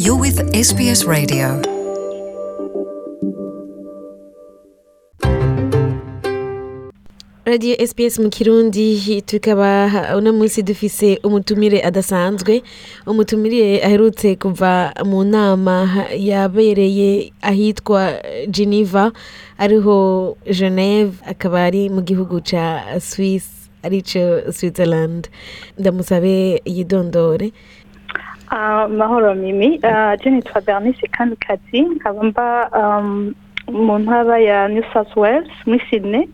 You're with SBS Radio. radiyo SPS mu kirundi tukaba uno munsi dufise umutumire adasanzwe. Umutumire aherutse kuva mu nama yabereye ahitwa geneva ariho geneve akaba ari mu gihugu ca Swiss arico Switzerland. Ndamusabe yidondore. Ah, mahoro mimi Ah, je nitwa bernice kamikazi nkaba mba mu ntara ya new south wales muri sydney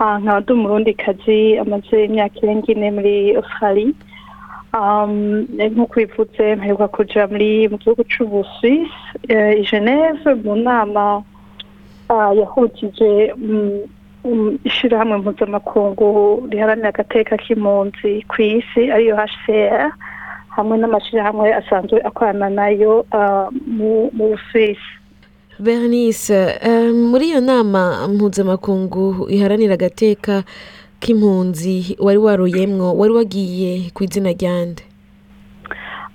nkaba ndi umurundikazi amaze imyaka irenga ine muri australie um, nk'uko bivutse mperuka kuja muri mu gihugu c'ubuswiss eh, i geneve mu nama ah, yahujije ishirahamwe mpuzamakungu riharanira agateka k'impunzi kw'isi ariyo hcr hamwe n'amashirahamwe asanzwe akorana na yo ah, mu Busuwisi. Bernice eh, muri iyo nama mpuzamakungu iharanira agateka k'impunzi wari waruyemwo wari wagiye ku izina ryande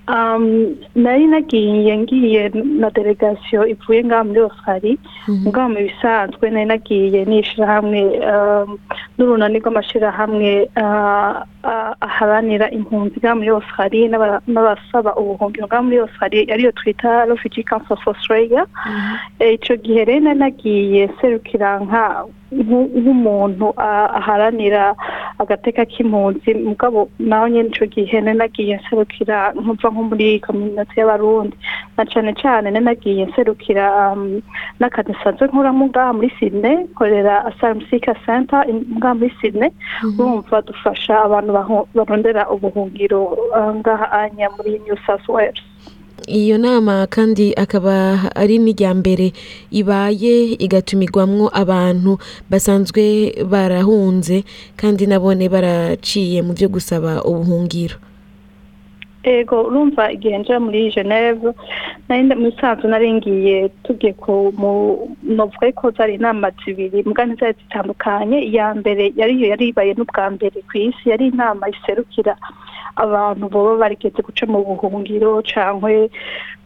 Um, nari nagiye ngiye na delegasiyo ivuye ngaha muri Australie mugabo mu bisanzwe nari nagiye n'ishirahamwe um, n'urunani rw'amashirahamwe ah, ah, aharanira impunzi ngaha muri Australie n'aba- n'abasaba ubuhungiro ngaha muri Australie ariyo twita Refugee Council of Australia. Eh, ico gihe rero nari nagiye serukira nka nku- nk'umuntu ah, aharanira agateka k'impunzi. Mugabo naho nyene ico gihe nari nagiye nserukira nkuva nko muri community y'abarundi. Na cane cane nari nagiye nserukira um, n'akazi nsanzwe nkoramwo ngaha muri Sydney nkorera Asylum Seeker Center ngaha muri Sydney. Urumva dufasha abantu barondera ubuhungiro ah, ngaha anya muri New South Wales. Iyo nama kandi akaba ari n'irya mbere ibaye igatumirwamwo abantu basanzwe barahunze kandi nabone baraciye mu byo gusaba ubuhungiro. Ego urumva igihe nja muri geneve nari nda- mu bisanzwe nari ngiye tugiye ku novuga ko zari inama zibiri. Muga ntizari zitandukanye. Iya mbere yari yo yari ibaye n'ubwa mbere ku isi. Yari inama iserukira abantu boba barigeze guca mu buhungiro cankwe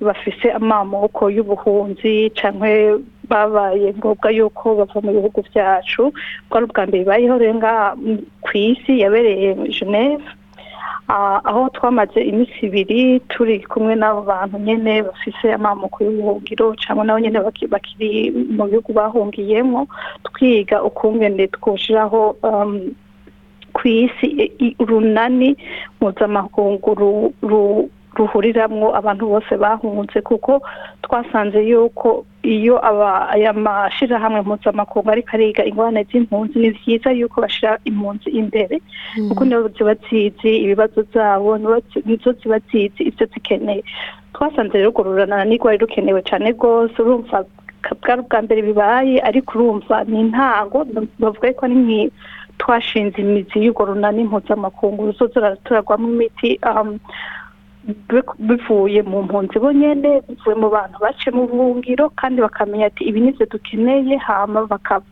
bafise amamoko y'ubuhunzi cankwe babaye ngombwa yuko bava mu bihugu vyacu. Bwari ubwa mbere bibayeho rero mm, kw'isi yabereye geneve. Aho twamaze iminsi ibiri turi kumwe n'abo bantu nyene bafise amamoko y'ubuhungiro cyangwa nabo baki- bakiri mu bihugu bahungiyemo twiga ukungene twoshiraho um, kw'isi i- i- urunani mpuzamakungu ru- ru- ruhuriramwo abantu bose bahunze kuko twasanze yuko iyo aya mashirahamwe mpuzamakungu ariko ariga ingorane z'impunzi ni vyiza yuko bashira impunzi imbere kuko nibo ziba zizi ibibazo zi- nizo ziba zizi ivyo zikeneye. Twasanze rero urwo runani rwari rukenewe cane rwose urumva bwari ubwa mbere bibaye ariko urumva ni intango bavuga ko ari nki twashinze imizi y'urwo runani mpuzamakungu ruzoza ruraturagwamo imiti um, bivuye mu mpunzi bo nyene bivuye mu bantu bace mu buhungiro kandi bakamenya ati ibi nivyo dukeneye hama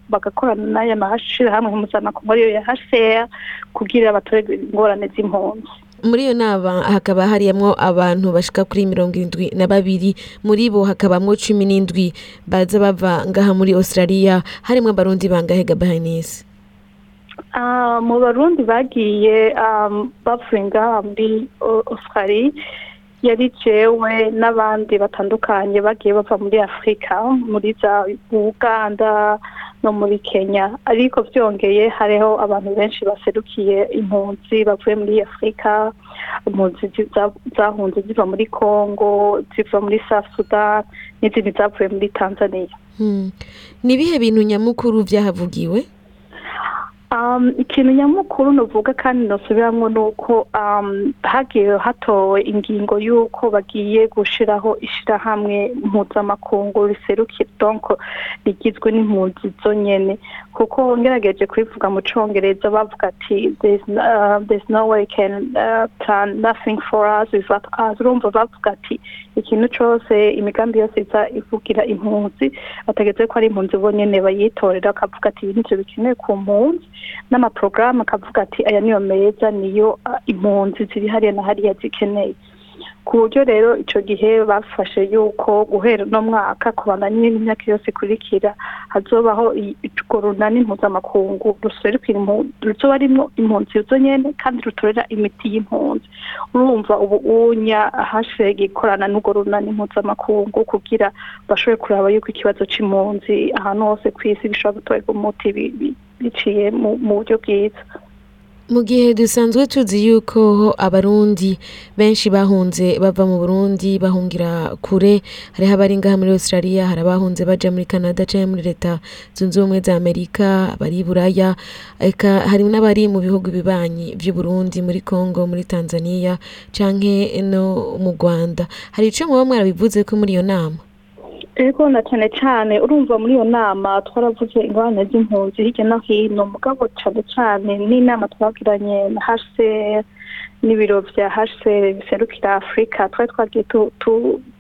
bagakorana n'aya mashirahamwe mpuzamakungu ariyo ya HCR kugira batorerwe ingorane z'impunzi. Muri iyo nama hakaba hariyemwo abantu bashika kuri mirongo irindwi na babiri muri bo hakabamwo cumi n'indwi baza bava ngaha muri australia harimwo abarundi bangahe gabahanisi Ah, mu barundi bagiye um, bavuye ngaha muri australie yari jewe n'abandi batandukanye bagiye bava muri afurika muri za uganda no muri kenya. Ariko vyongeye hariho abantu benshi baserukiye impunzi bavuye muri afurika impunzi zi- za- zahunze ziva muri congo ziva muri south sudan n'izindi zavuye muri tanzania. Hmm. ni ibihe bintu nyamukuru vyahavugiwe? Um, ikintu nyamukuru novuga kandi nosubiramwo nuko um, hagiye hatowe ingingo y'uko bagiye gushiraho ishirahamwe mpuzamakungu riserukira. Donc rigizwe n'impunzi zonyene kuko ngerageje kubivuga mu congereza bavuga ati there's, uh, no way can uh, plan nothing for us without us. Urumva bavuga ati ikintu cose imigambi yose iza ivugira impunzi. Bategetse ko ari impunzi bonyene bayitorera bakavuga ati ibi nivyo bikenewe ku mpunzi n'amaporogaramu akavuga ati aya niyo meza niyo ah, impunzi ziri hariya na hariya zikeneye. Ku buryo rero icyo gihe bafashe yuko guhera uno mwaka kubandanya n'indi myaka yose ikurikira hazobaho urwo runani mpuzamakungu ruzoba rimwo impunzi zo nyene kandi rutorera imiti y'impunzi. Urumva ubu unya hashega ikorana n'urwo runani mpuzamakungu kugira bashobore kuraba yuko ikibazo c'impunzi ahantu hose ku isi gishobora gutorerwa umuti biciye mu buryo bwiza. Mu gihe dusanzwe tuzi yuko abarundi benshi bahunze bava mu burundi bahungira kure hariho abari ngaha muri australia hari abahunze baja muri canada canke muri leta zunze ubumwe za amerika abari buraya eka hari n'abari mu bihugu bibanyi vy'uburundi muri congo muri tanzania canke no mu rwanda. Hari ico muba mwarabivuze ko muri iyo nama? Na cyane cyane urumva muri iyo nama twaravuze ingorane z'impunzi hirya no hino mugabo cyane cyane n'inama twagiranye na HCR n'ibiro vya HCR biserukira Afurika twari twagiye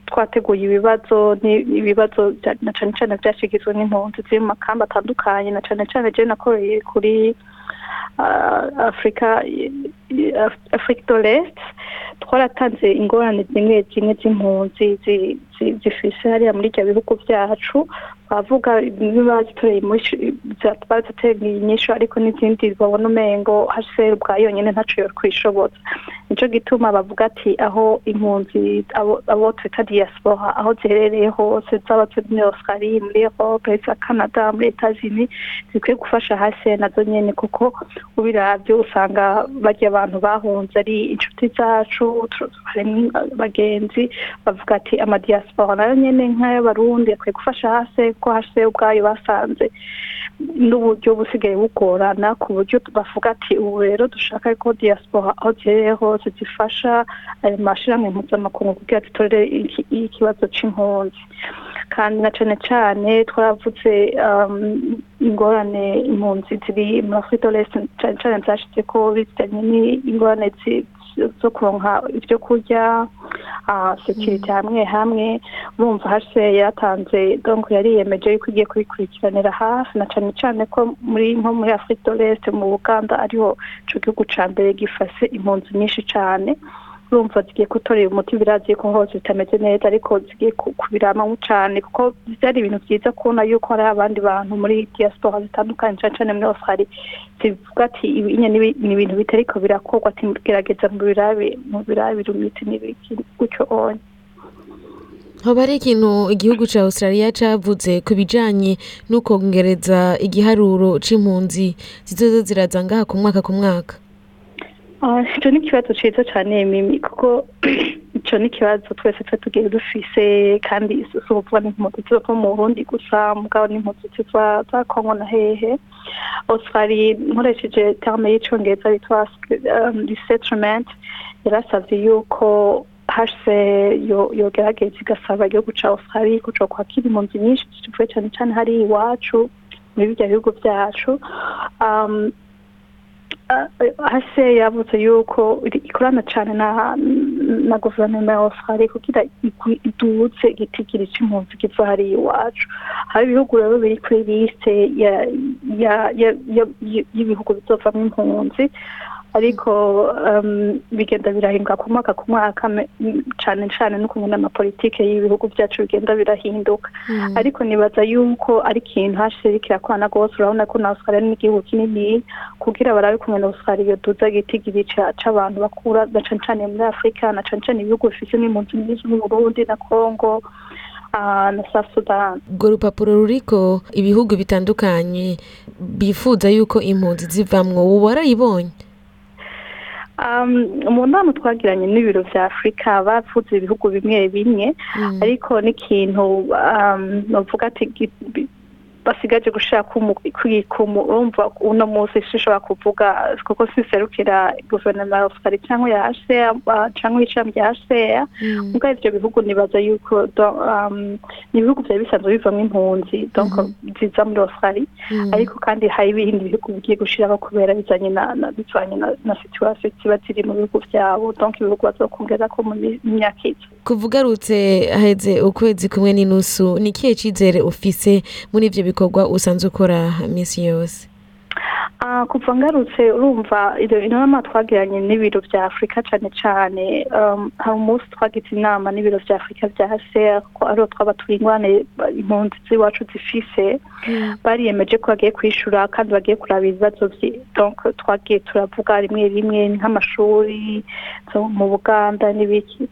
twateguye ibibazo ibibazo bya- na cyane cyane byashigizwe n'impunzi ziri mu makamba atandukanye na cyane cyane je nakoreye kuri Afrika Afrique de l'Est twaratanze ingorane zimwe zimwe z'impunzi zi- zifise hariya muri ibyo bihugu byacu bimwe bazitoreye bazitoreye inyishu ariko n'izindi babona umengo hasheri bwa yonyine ntaco yo kwishoboza nico gituma bavuga ati aho impunzi abo twita diaspora aho ziherereye hose zaba muri Australia muri Europe za Canada muri Etats-Unis zikwiye gufasha hasi na zo nyene kuko ubiravye usanga barya abantu bahunze ari inshuti zacu abagenzi bavuga ati amadiaspora na yo nyene nk'ay'abarundi akwiye gufasha hasi ko hasi ubwayo basanze n'uburyo busigaye bugorana ku buryo bavuga ati ubu rero dushaka ko diaspora aho ziherereye hose zifasha ayo mashirahamwe mpuzamakungu kugira zitorere iki- ikibazo c'impunzi. Kandi na cane cane twaravuze um, ingorane impunzi ziri muri Afrika de l'Est cane cane zashize ko bijanye n'ingorane zo kuronka ivyo kurya ah, security hamwe hamwe urumva hase yatanze donc yariyemeje yuko igiye kubikurikiranira hafi na cane cane ko muri nko muri Afrika de l'Est mu Buganda ariho ico gihugu ca mbere gifase impunzi nyinshi cane. Urumva zigiye gutorera umuti birazi ko hose bitameze neza ariko zigiye ku- kubiramamwo cane kuko vyari ibintu vyiza kubona yuko hari abandi bantu muri diaspora zitandukanye cane cane muri Australia zivuga ati ni ibintu bitariko birakorwa ati gerageza mu birabe mu birabire imiti n'ibiki gutyo onye hoba ari ikintu igihugu ca australia cavuze ku bijanye n'ukongereza igiharuro c'impunzi zizoza ziraza ngaha ku mwaka ku mwaka. Ah, ico ni ikibazo ciza cane mimi kuko ico ni ikibazo twese twe tugiye dufise kandi si ukuvuga n'impunzi ziva mu Burundi gusa mugabo n'impunzi ziva za Kongo na hehe. Australia nkoresheje terme y'icongereza bitwa um, resettlement yarasavye yuko hase yo yogerageza igasaba igihugu ca Australia kuca kwakira impunzi nyinshi zivuye cane cane hari iwacu muri birya bihugu vyacu. Um, hase yavuze yuko ikorana cyane na guverinoma ya Australia kugira iduze igitigiri c'impunzi kiva hariya iwacu. Hari ibihugu rero biri kuri ya- y'ibihugu bizovamwo impunzi. Ariko um, bigenda birahinduka ku mwaka ku mwaka cane cane n'ukuntu amapolitike y'ibihugu vyacu bigenda birahinduka. Ariko nibaza yuko ari ikintu hashiri kirakorana rwose urabona ko na Australia ni igihugu kinini kugira barabe kumwe na Australia iyo duza gitigiri ca- c'abantu bakura na cane cane muri Afrika na cane cane ibihugu bifise n'impunzi nyinshi nk'Uburundi na Congo ah, na South Sudan. Urwo rupapuro ruriko ibihugu bitandukanye bifuza yuko impunzi zivamwo. Warayibonye? Mu nama twagiranye n'ibiro vya Afrika bavuze ibihugu bimwe bimwe ariko n'ikintu um, novuga ati basigaje gushira kwikumu urumva uno munsi sinshobora kuvuga kuko siserukira guverinoma ya Australia cyangwa ya HCR cyangwa ishami rya HCR ubwo ivyo bihugu nibaza yuko um, ni ibihugu vyari bisanzwe bivamwo impunzi donc ziza muri Australia. Ariko kandi hari ibindi bihugu bigiye gushiraho kubera bizanye bivanye na, situation ziba ziri mu bihugu vyabo donc ibihugu bazokongerako mu myaka iza. Kuvugarutse haheze ukwezi kumwe n'inusu ni ikihe cizere ufise muri ivyo bikorwa usanzwe ukora misi yose? Ah, kuva ngarutse urumva inama twagiranye n'ibiro bya afurika cyane cyane um, hari umunsi twagize inama n'ibiro bya afurika bya ser ko ariho twaba turi ingwane impunzi z'iwacu zifise. Bariyemeje ko bagiye kwishyura kandi bagiye kuraba ibibazo twagiye turavuga rimwe rimwe nk'amashuri mu buganda n'ibiki.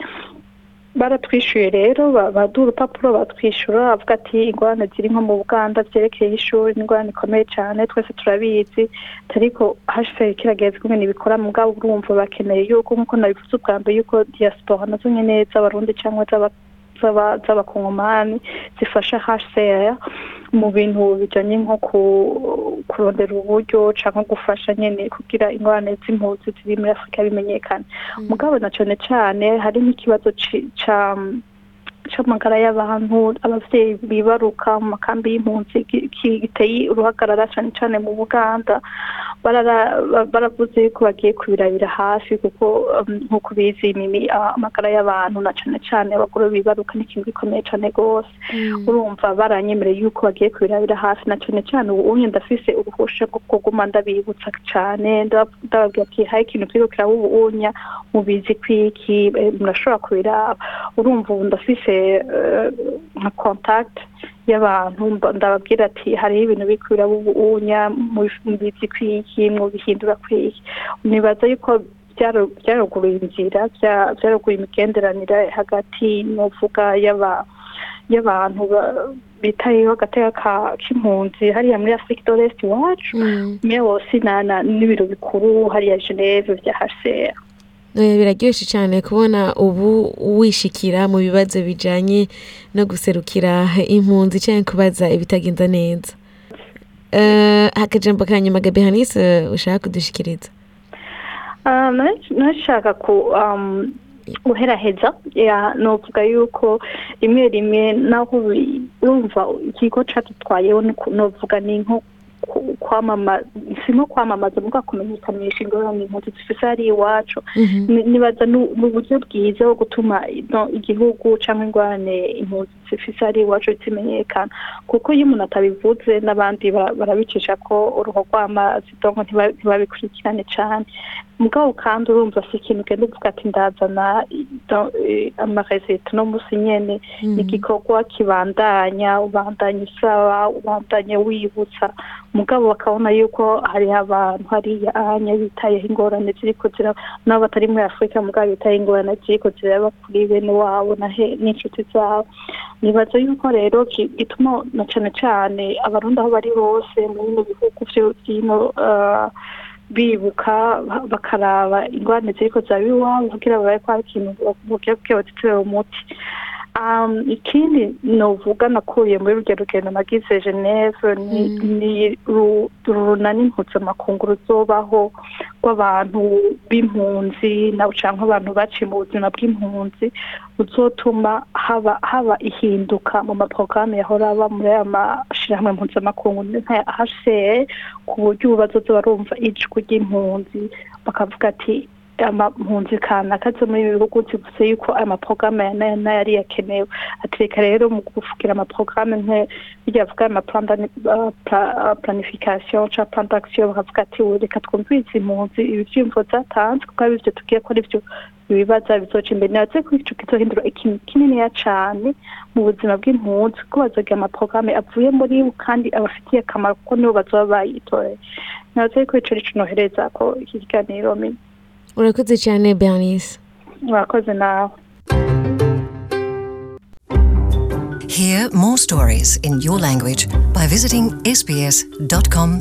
Baratwishyuye rero ba- baduha urupapuro batwishyura bavuga ati ingorane ziri nko mu buganda byerekeye ishuri ingorane ikomeye cyane twese turabizi. Ariko hashiferi kirageze kumwe ntibikora mugabo urumva bakeneye yuko nk'uko nabivuze ubwa mbere yuko diaspora na zo nyine z'abarundi cyangwa z'abakongomani zifasha hcr mu bintu bijyanye nko ku- kurondera uburyo cyangwa gufasha nyine kugira ingorane z'impunzi ziri muri afurika bimenyekane. Mugabo na cyane cyane hari nk'ikibazo c'amagara y'abantu abavyeyi bibaruka mu makambi y'impunzi giteye uruhagarara cyane cyane mu buganda. Baravuze yuko bagiye kubirabira hafi kuko um, nk'uko ubizi amagara y'abantu na cyane cyane abagore bibaruka ni ikintu gikomeye cyane rwose. Urumva baranyemereye yuko bagiye kubirabira hafi na cyane cyane ubu ndafise uruhusha rwo kuguma ndabibutsa cyane ndab- ndababwira ati hari ikintu kiriko kiraba ubu mubizi kwiki eh, murashobora kubiraba. Urumva ubu ndafise nka contact y'abantu mba- ndababwira ati hariho ibintu biri kubiraba ubu unya mubi- mubizi kwiki mubihindura kwiki. Nibaza yuko byaruguruye inzira bya- byaruguruye imigenderanire hagati novuga y'aba y'abantu ba- bitayeho agateka ka- k'impunzi hariya muri afurika do resiti iwacu niyo wose na- na- n'ibiro bikuru hariya geneve bya hcr Eh, biraryoshye cyane kubona ubu wishikira mu bibazo bijanye no guserukira impunzi cyangwa kubaza ibitagenda neza. Eh, akajambo ka nyuma gabe hanise ushaka kudushikiriza? Ah, nashaka ku um, guheraheza ya novuga yuko rimwe rimwe naho urumva ikigo catutwayeho ni novuga ni nko kwamamaza si nko kwamamaza muga kumenyekanisha ingorane impunzi zifise hari iwacu. Ni- nibaza nu- ni uburyo bwiza bwo gutuma igihugu cyangwa ingorane impunzi ari iwacu zimenyekana kuko iyo umuntu atabivuze n'abandi bara- barabicisha ko uruhu rw'amazi donko ntiba- ntibabikurikirane cyane mugabo kandi urumva si ikintu ugenda uvuga ati ndazana amaresita no munsi nyene. Ni igikorwa kibandanya ubandanya usaba ubandanya wibutsa mugabo bakabona yuko hariho abantu hariya anya bitayeho ingorane ziriko ziraba nabo batari muri afurika mugabo bitayeho ingorane ziriko ziraba kuri bene wabo n'inshuti zabo. Nibaza yuko rero gituma na cane cane abarundi aho bari bose muri bino bihugu vyo vyino ah, bibuka ba- bakaraba ingorane ziriko zaba iwabo kugira babaye hari ikintu bavuga kugira bazitorere umuti. Um, ikindi novuga nakuye muri rurya rugendo nagize geneve ni, ni ru- urunani mpuzamakungu ruzobaho rw'abantu b'impunzi na canke abantu baciye mu buzima bw'impunzi ruzotuma haba haba ihinduka mu maporogaramu yahora aba muri aya mashirahamwe mpuzamakungu nka hcr ku buryo ubu bazoza barumva ijwi ry'impunzi bakavuga ati amampunzi kanaka zo muri ibi bihugu zivuze yuko aya maporogaramu yari yakenewe. Ati reka rero mu kuvugira amaporogaramu nke bijya bavuga aya planification ca plan d'action bakavuga ati "ubu reka twumvirize impunzi ibi vyiyumvo zatanzwe kuko ari ivyo tugiye ko arivyo ibibaza bizoca imbere. Naze ko ico kizohindura ikintu kininiya cane mu buzima bw'impunzi kuko bazogira amaporogaramu avuye muri bo kandi abafitiye akamaro kuko nibo bazoba bayitoreye naze ko ico rico nohereza ko iki kiganiro mi- urakoze cyane bernice murakoze nawe Hear more stories in your language by visiting sbs.com.au.